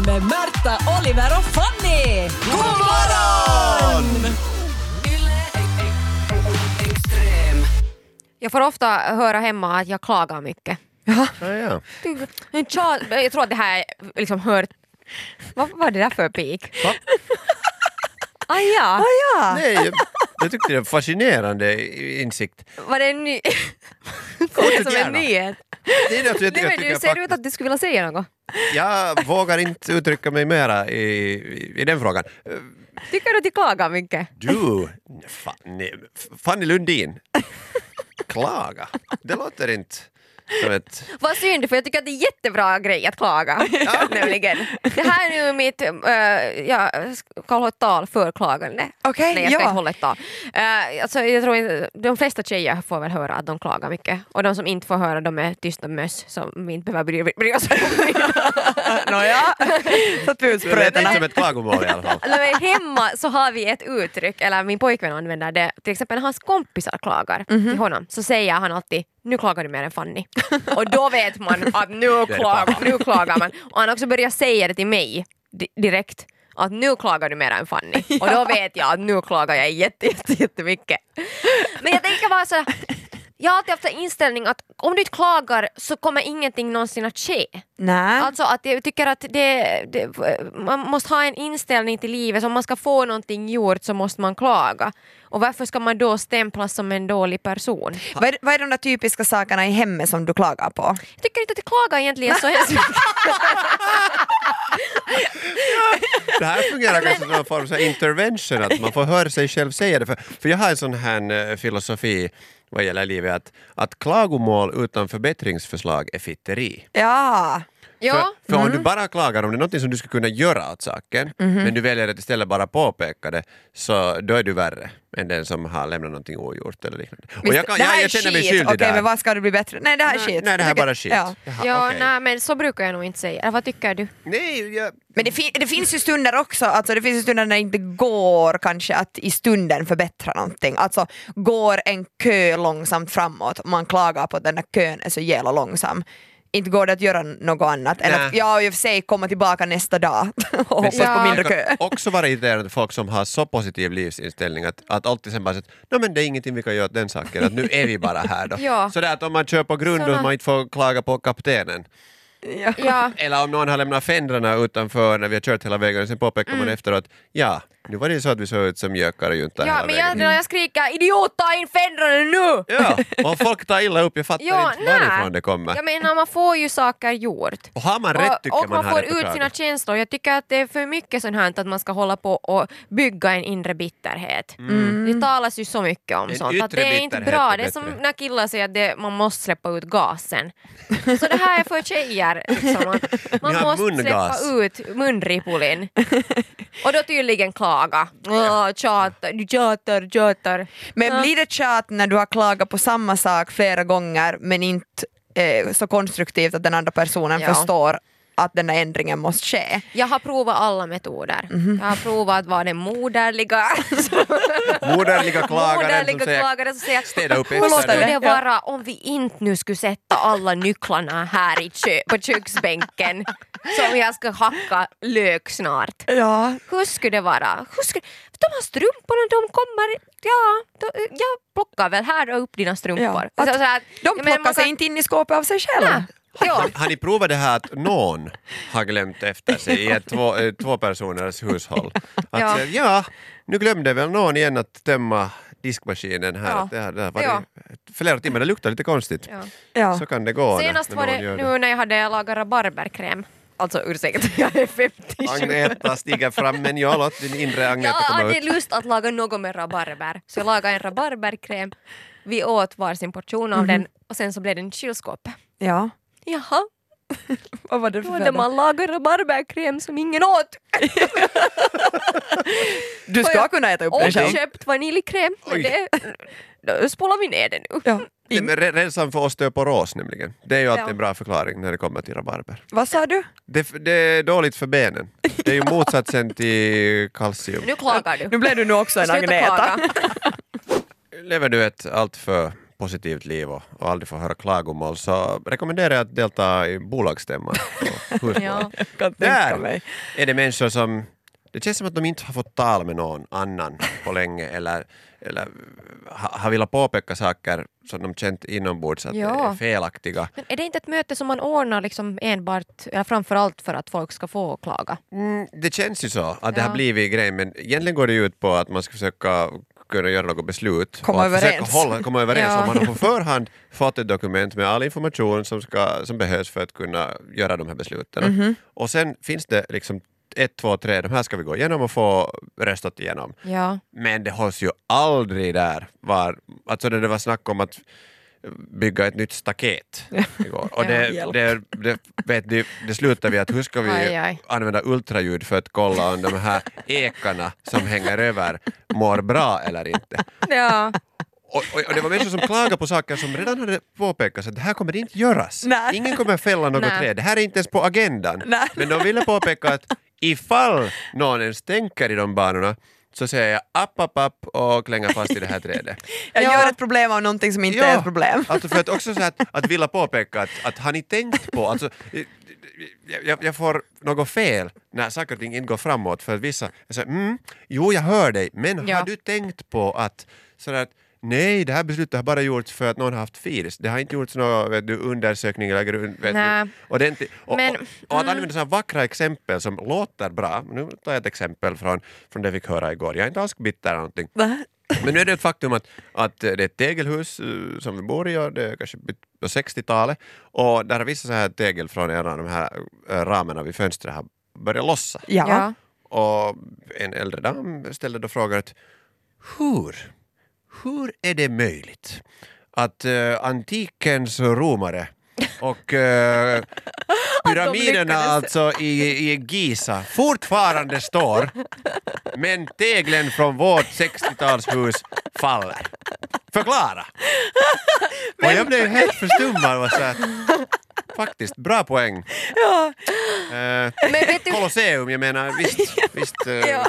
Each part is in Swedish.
Morgonpodden med Märta, Oliver och Fanny! God morgon! Jag får ofta höra hemma att jag klagar mycket. Ja, ja. Tjat, jag tror att det här är liksom hört... Vad var det där för pik? Va? Ah, ja. Ah, ja. Nej, jag, jag tyckte det var fascinerande insikt. Var det en ny... Kom som en nyhet? Det är något jag, Nej, jag men du ser faktiskt- ut att du skulle vilja säga något. Jag vågar inte uttrycka mig mera i, i, i den frågan. Tycker du att jag klagar mycket? Du, Fanny, Fanny Lundin. Klaga? Det låter inte ett... Vad synd, för jag tycker att det är jättebra grej att klaga. Nämligen. Det här är nu mitt, uh, jag ska hålla ett tal för klagande. Okej, Nej jag ska ja. inte hålla ett tal. Uh, alltså, jag tror inte, de flesta tjejer får väl höra att de klagar mycket och de som inte får höra de är tysta möss som vi inte behöver bry, bry oss om. Nåja, satt Det lät inte som ett klagomål i alla fall. Hemma så har vi ett uttryck, eller min pojkvän använder det, till exempel när hans kompisar klagar till honom så säger han alltid nu klagar du mer än Fanny. Och då vet man att nu, klagar, nu klagar man. Och han också börjar säga det till mig di- direkt att nu klagar du mer än Fanny. Och då vet jag att nu klagar jag jätte, jätte, jättemycket. Men jag tänker bara så jag har alltid haft en inställning att om du inte klagar så kommer ingenting någonsin att ske. Nej. Alltså att jag tycker att det, det, man måste ha en inställning till livet, om man ska få någonting gjort så måste man klaga. Och varför ska man då stämplas som en dålig person? Vad är, vad är de där typiska sakerna i hemmet som du klagar på? Jag tycker inte att jag klagar egentligen så hemskt. Det här fungerar kanske som någon form av intervention, att man får höra sig själv säga det. För, för jag har en sån här eh, filosofi vad gäller livet, att, att klagomål utan förbättringsförslag är fitteri. Ja. Ja, För, för om du bara klagar om det är något som du skulle kunna göra åt saken, men du väljer att istället bara påpeka det, så då är du värre än den som har lämnat någonting ogjort eller liknande. Och Visst, jag, kan, det här jag, är jag känner mig skyldig Okej, där. men vad ska det bli bättre? Nej, det här är Nej, skit. nej, det här är bara skit. Ja. Jaha, ja okej. nej, men så brukar jag nog inte säga. Eller vad tycker du? Nej, jag, Men det, fin- det finns ju stunder också, alltså det finns ju stunder när det inte går kanske att i stunden förbättra någonting. Alltså går en kö långsamt framåt och man klagar på att den där kön är så jävla långsam. Inte går det att göra något annat än Nej. att ja, i och för sig komma tillbaka nästa dag och hoppas sen på mindre kan kö. också vara irriterande folk som har så positiv livsinställning att, att alltid sen bara säger no, men det är ingenting vi kan göra åt den saken, att nu är vi bara här då. Ja. Så det att om man kör på grund Såna- och man inte får klaga på kaptenen, Ja, eller om någon har lämnat fändrarna utanför när vi har kört hela vägen och sen påpekar man efteråt ja, nu var det så att vi såg ut som gökar och juntar ja hela men vägen. jag, när jag skriker idiot ta in fändrarna nu! Ja, och folk tar illa upp, jag fattar Ja, inte varifrån det kommer. Jag menar man får ju saker gjort. Och har man rätt tycker och, och man, man har får rätt att ut klaga. sina känslor. Jag tycker att det är för mycket sånt här att man ska hålla på och bygga en inre bitterhet. Det talas ju så mycket om En sånt. Att yttre det är inte bitterhet bra. är Det är som bättre. när killar säger att det, man måste släppa ut gasen. Så det här är för tjejer. Liksom. Man, man Ni har måste mungas. släppa ut munripulin. och då tydligen klaga. Åh, tjatar, du tjatar, tjatar. Men blir det tjat när du har klagat på samma sak flera gånger men inte eh, så konstruktivt att den andra personen Ja. förstår att den där ändringen måste ske? Jag har provat alla metoder. Mhm. Jag har provat att vara den moderliga. Moderliga klagaren som säger klagaren som säger städa upp hur efter skulle dig. det vara om vi inte nu skulle sätta alla nycklarna här i kö- på köksbänken som jag ska hacka lök snart. Ja. Hur skulle det vara? Hur skulle... De här strumporna de kommer, ja, då, jag plockar väl här och upp dina strumpor. Ja. Så, Att så att, De plockar man sig kan- inte in i skåpet av sig själv. Nej. Ja. Har ni provat det här att någon har glömt efter sig i ett två, eh, två personers hushåll? Att Ja. ja. ja, nu glömde väl någon igen att tömma diskmaskinen här. Ja. Det, har- det har varit Ja. flera timmar, det luktar lite konstigt. Ja. Så kan det gå Senast när var det nu när jag hade lagat rabarberkräm. Alltså ursäkta, jag är 57. Agneta stiger fram, men ja, låt din inre Jag Agneta komma hade ut. lust att laga något med rabarber, så jag lagade en rabarberkräm. Vi åt varsin portion av den och sen så blev den i kylskåpet. Ja. Jaha, Vad var det för hade föda? man lagat rabarberkräm som ingen åt. Du Och ska jag- kunna äta upp Och den själv. köpt vaniljkräm. Men Oj. det, då spolar vi ner det nu. Ja. Det är re- Rädslan för osteoporos nämligen. Det är ju alltid Ja. en bra förklaring när det kommer till rabarber. Vad sa du? Det, det är dåligt för benen. Det är ju motsatsen till kalcium. Nu klagar du. Nu blev du nu också en Agneta. Lever du ett alltför positivt liv och, och aldrig få höra klagomål så rekommenderar jag att delta i bolagsstämman. Ja. Där tänka mig. är det människor som det känns som att de inte har fått tala med någon annan på länge eller, eller ha- har velat påpeka saker som de känt inombords att Ja. är felaktiga. Men är det inte ett möte som man ordnar liksom enbart, eller framförallt för att folk ska få klaga? Mm, det känns ju så att det har Ja. blivit grejen men egentligen går det ju ut på att man ska försöka kunna göra något beslut. Komma och att försöka överens. Hålla, komma överens. Ja. Om man har på förhand fått ett dokument med all information som, ska, som behövs för att kunna göra de här besluten. Mhm. Och sen finns det liksom ett, två, tre, de här ska vi gå igenom och få röstat igenom. Ja. Men det hålls ju aldrig där. Var, alltså när det var snack om att bygga ett nytt staket igår. Och det, det, det, vet du, det slutar vi att hur ska vi Aj, aj. använda ultraljud för att kolla om de här ekarna som hänger över mår bra eller inte. ja. Och, och, och det var människor som klagade på saker som redan hade påpekats att det här kommer inte göras. Nej. Ingen kommer fälla något Nej. träd. Det här är inte ens på agendan. Nej. Men de ville påpeka att ifall någon ens tänker i de banorna så säger jag app, app, app och klänger fast i det här trädet. Jag Ja. gör ett problem av någonting som inte är ett problem. Alltså för att också så att, att vilja påpeka att, att har ni tänkt på, alltså, jag- jag, får något fel när saker och ting inte går framåt för att vissa jag säger mm, jo jag hör dig men Ja. har du tänkt på att sådär att Nej, det här beslutet har bara gjorts för att någon har haft firs. Det har inte gjorts någon vet du, undersökning eller grund, vet Nej. du, ordentlig. Och, Men- och, och att använda sådana vackra exempel som låter bra. Nu tar jag ett exempel från, från det vi fick höra igår. Jag är inte alls bitter eller någonting. Men nu är det ett faktum att, att det är ett tegelhus eh, som vi bor i och det är kanske på 60-talet och där har vissa så här tegel från en av de här eh, ramarna vid fönstret har börjat lossa. Ja. Ja. Och en äldre dam ställde då frågan att hur, hur är det möjligt att eh, antikens romare och eh, pyramiderna alltså i, i Giza fortfarande står men teglen från vårt 60-talshus faller. Förklara! och jag blev helt förstummad och så här, faktiskt, bra poäng. Ja. Eh, Men vet du, Colosseum, jag menar visst, visst eh, Ja.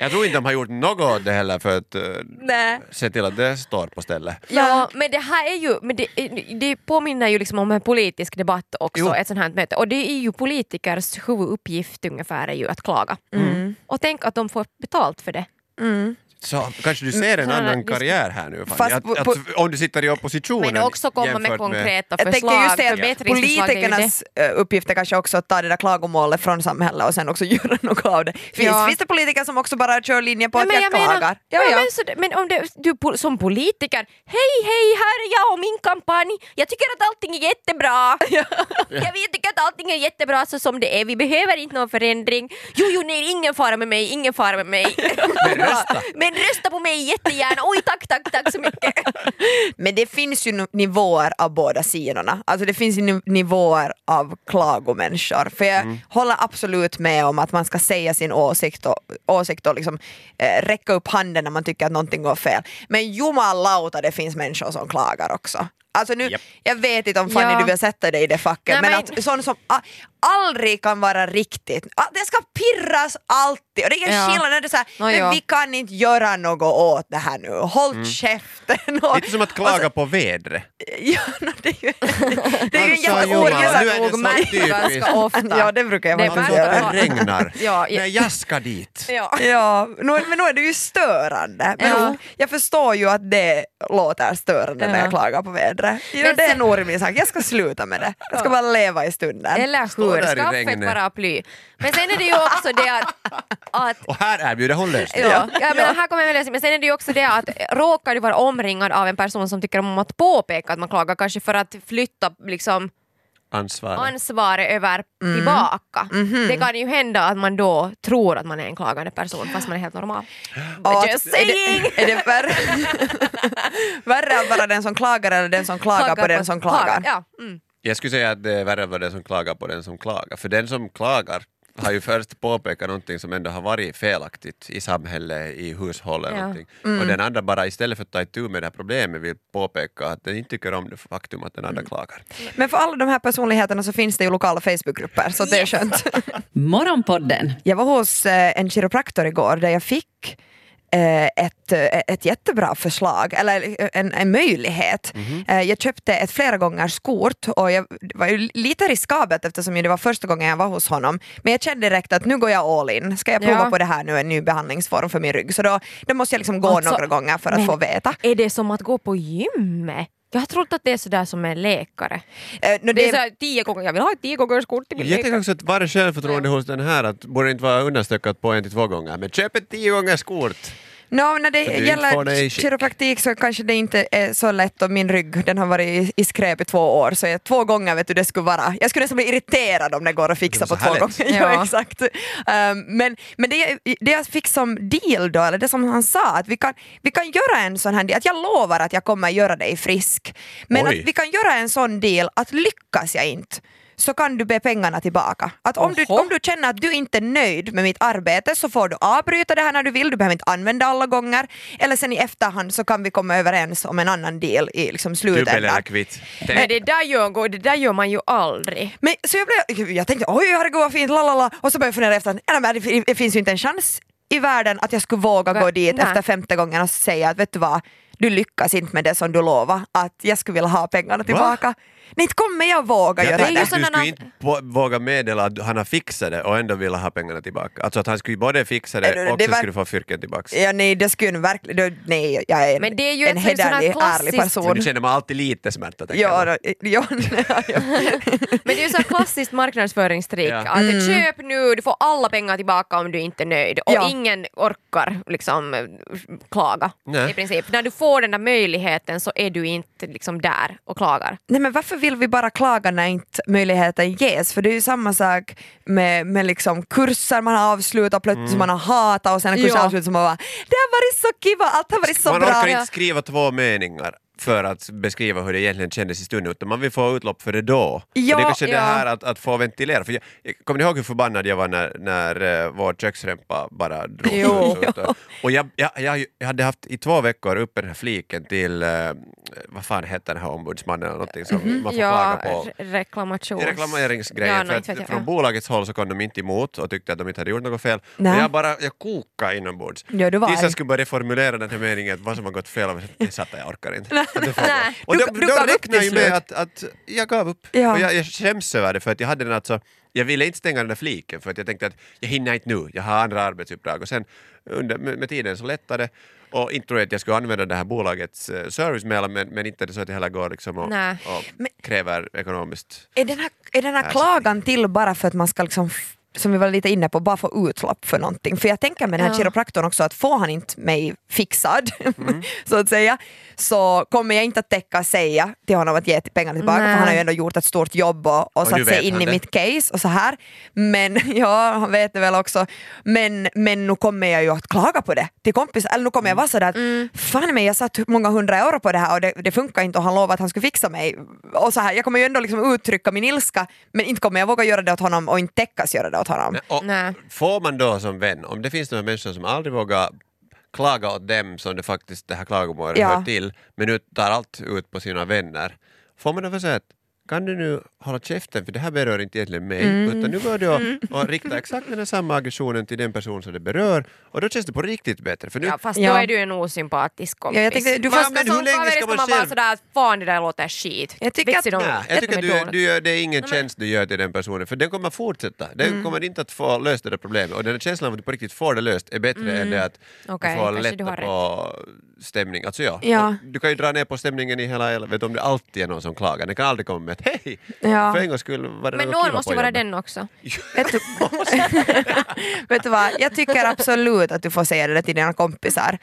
Jag tror inte de har gjort något heller för att eh, nej. se till att det står på stället. Ja, men det här är ju, men det, det påminner ju liksom om en politisk debatt också, Jo. ett sånt här möte. Och det är ju politikers huvuduppgift ungefär är ju att klaga. Och tänk att de får betalt för det. Så kanske du ser en annan karriär här nu. Fast att, på- att, om du sitter i oppositionen Men också komma med konkreta Jag tänker förslag, just det politikernas eh, uppgift är kanske också att ta det där klagomålet från samhället och sen också göra något av det. Finns, Ja. finns det politiker som också bara kör linjen på Ja, att men jag, jag menar- klagar? Ja, Men, så, men om det, du som politiker, hej hej här är jag och min kampanj, jag tycker att allting är jättebra. jag vet, tycker att allting är jättebra så som det är, vi behöver inte någon förändring. Jo jo nej, ingen fara med mig, ingen fara med mig. Men rösta! Men rösta på mig jättegärna, oj tack tack tack så mycket. Men det finns ju nivåer av båda sidorna. Alltså det finns ju ni- nivåer av klagomänniskor. För jag Mm. håller absolut med om att man ska säga sin åsikt och, åsikt och liksom, eh, räcka upp handen när man tycker att någonting går fel. Men jumalauta det finns människor som klagar också. Alltså nu, Japp. Jag vet inte om Fanny Ja. du vill sätta dig i det facket Nej, men, men- att sånt som a, aldrig kan vara riktigt, ah, det ska pirras alltid och det är Ja. skillnad när det är såhär, men ja. vi kan inte göra något åt det här nu, håll käften. Och, Lite som att klaga på vädret. Ja, no, det är ju, det jätteord. Johan, jag nu är det så märker typiskt. ganska ofta. Ja, det brukar jag Det Alltså, göra. det regnar. Ja, ja. Nej, jag ska dit. Ja. Ja, nu, men nu är det ju störande. Men Ja. Jag förstår ju att det låter störande när Ja. jag klagar på vädret. Ja, Men det är en orimlig sak, jag ska sluta med det. Jag ska bara leva i stunden. Eller hur, skaffa ett paraply. Men sen är det ju också det att, att Och här erbjuder hon lösning. Ja, ja, men här kommer det. Men sen är det ju också det att råkar du vara omringad av en person som tycker om att påpeka att man klagar, kanske för att flytta liksom, Ansvar. ansvaret över Mm. tillbaka. Mhm. Det kan ju hända att man då tror att man är en klagande person fast man är helt normal. Och att- Just är saying! det, är det värre, värre att vara den som klagar eller den som klagar, på den som klagar? Ja, mm. Jag skulle säga att det är värre att vara den som klagar på den som klagar. För den som klagar har ju först påpekat någonting som ändå har varit felaktigt i samhället, i hushållet. Ja. någonting. Mm. Och den andra bara istället för att ta itu med det här problemet vill påpeka att den inte tycker om det faktum att den andra Mm. klagar. Men för alla de här personligheterna så finns det ju lokala Facebookgrupper så det är skönt. Morgonpodden Jag var hos eh, en kiropraktor igår där jag fick ett, eh, ett jättebra förslag, eller en, en möjlighet. Eh, Jag köpte ett flera gånger kort och jag, det var ju lite riskabelt eftersom det var första gången jag var hos honom. Men jag kände direkt att nu går jag all in. Ska jag prova Ja. på det här nu, en ny behandlingsform för min rygg? Så då, då måste jag liksom gå Alltså, några gånger för att få veta. Är det som att gå på gymmet? Jag har trott att det är sådär som en läkare. Eh, nå, Det är det, såhär tio gånger, jag vill ha ett tio gångers kort till min Jag tänker läkare. också att varje självförtroende hos den här att borde inte vara understökat på en till två gånger. Men köp ett tio gångers kort! No, när det gäller kiropraktik så kanske det inte är så lätt och min rygg den har varit i, skräp i två år så jag, två gånger vet du det skulle vara, jag skulle nästan bli irriterad om det går att fixa på två härligt. gånger. ja, Ja. exakt. Um, men men det, jag- det jag fick som deal då, eller det som han sa, att vi kan, vi kan göra en sån här deal, att jag lovar att jag kommer göra dig frisk. Men Oj. att vi kan göra en sån deal att lyckas jag inte så kan du be pengarna tillbaka. Att om, du, om du känner att du inte är nöjd med mitt arbete så får du avbryta det här när du vill, du behöver inte använda alla gånger. Eller sen i efterhand så kan vi komma överens om en annan deal i liksom Dubbel eller slutändan. kvitt. Men det där, gör, det där gör man ju aldrig. Men, så jag, blev, jag tänkte oj herregud vad fint, lalala. och så började jag fundera efter att nej, men det, finns ju inte en chans i världen att jag skulle våga Va? gå dit Nej. efter femte gången och säga att vet du vad, du lyckas inte med det som du lovade, att jag skulle vilja ha pengarna tillbaka. Nej, inte kommer jag våga Jag göra tänkte det. att du skulle inte på, våga meddela att han har fixat det och ändå vill ha pengarna tillbaka. Alltså att han skulle både fixa det det och så var- skulle få fyrken tillbaka. Ja, nej, det skulle verkligen... Nej, jag är en, Men det är ju en hederlig, ärlig klassiskt- Men person. nu känner man alltid lite smärta. tänker Ja, då, ja, ja, ja. Men det är ju så klassiskt marknadsföringstrick. Ja. Att köp nu, du får alla pengar tillbaka om du inte är nöjd. Och Ja. ingen orkar liksom klaga Nej. i princip. När du får den där möjligheten så är du inte liksom där och klagar. Nej, men varför vill vi bara klaga när inte möjligheten ges? För det är ju samma sak med, med liksom kurser man har avslutat plötsligt Mm. som man har hatat och sen en kurs Ja. avslutat som man bara det har varit så kiva, allt har varit så man bra. orkar inte skriva två meningar för att beskriva hur det egentligen kändes i stunden utan man vill få utlopp för det då. Ja, och det är kanske det ja. här att, att få ventilera. För jag, jag, kommer ni ihåg hur förbannad jag var när, när uh, vår köksrempa bara drog Jo. ut? Och, och jag, jag, jag, hade haft i två veckor uppe den här fliken till, eh, vad fan heter den här ombudsmannen eller någonting som man får. Ja, klaga på. re- reklamations... reklameringsgrejer. Ja, för från bolagets håll så kom de inte emot och tyckte att de inte hade gjort något fel. Nej. Och jag bara jag kokade inombords. Ja, Tills jag skulle börja formulera den här meningen vad som har gått fel. Och jag satt jag orkar inte. Att det får Nej. Och Du- då, du då räknar jag med att, att jag gav upp. Ja. Och jag, jag skäms över det för att jag hade den alltså jag ville inte stänga den där fliken för att jag tänkte att jag hinner inte nu, jag har andra arbetsuppdrag. Och sen under, med, med tiden så lättade det. Och inte tror jag att jag skulle använda det här bolagets uh, servicemail men, men inte det så att jag heller går liksom och, och kräver ekonomiskt Är den här, är den här klagan till bara för att man ska liksom som vi var lite inne på, bara få utlopp för någonting. För jag tänker med den här Ja. kiropraktorn också att får han inte mig fixad, Mm. så att säga, så kommer jag inte att täcka säga till honom att ge pengarna tillbaka, Nej. för han har ju ändå gjort ett stort jobb och, och satt sig in i det. mitt case och så här. Men ja, han vet det väl också. Men, men nu kommer jag ju att klaga på det till kompis, eller nu kommer jag vara sådär att Mm. fan mig, jag satt många hundra euro på det här och det, det funkar inte och han lovade att han skulle fixa mig. Och så här, jag kommer ju ändå liksom uttrycka min ilska men inte kommer jag våga göra det åt honom och inte täckas göra det åt honom. Och, Nej. Får man då som vän, om det finns några människor som aldrig vågar klaga åt dem som det faktiskt det här klagomålet Ja. hör till, men nu tar allt ut på sina vänner, får man då få säga att kan du nu hålla käften för det här berör inte egentligen mig Mm. utan nu går du och, och riktar exakt den här samma aggressionen till den person som det berör och då känns det på riktigt bättre för nu Ja, fast Ja. då är du en osympatisk kompis. Ja, jag tänkte, du ska men hur som länge kompis ska man man vara själv- sådär, fan det där låter skit. Jag tycker att- Nej, jag tycker att du, du gör, det är ingen tjänst du gör till den personen för den kommer fortsätta. Den Mm. kommer inte att få löst det där problemet och den här känslan av att du på riktigt får det löst är bättre än det att Mm. Okej, du får du lätta har på stämning. Alltså ja, Ja. Du kan ju dra ner på stämningen i hela vet du, om det alltid är någon som klagar. Den kan aldrig komma med ett hej! Ja. För en gångs skull var det Men någon måste ju vara den också. Vet du, vet du vad, jag tycker absolut att du får säga det till dina kompisar.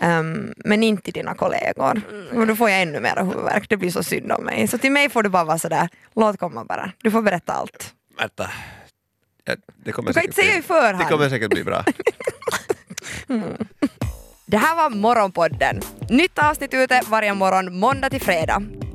Ehm, men inte till dina kollegor. Och då får jag ännu mer huvudvärk, det blir så synd om mig. Så till mig får du bara vara sådär, låt komma bara. Du får berätta allt. Vänta. Ja, det kommer Du kan inte säga i förhand. Det kommer säkert bli bra. Det här var Morgonpodden. Nytt avsnitt ute varje morgon måndag till fredag.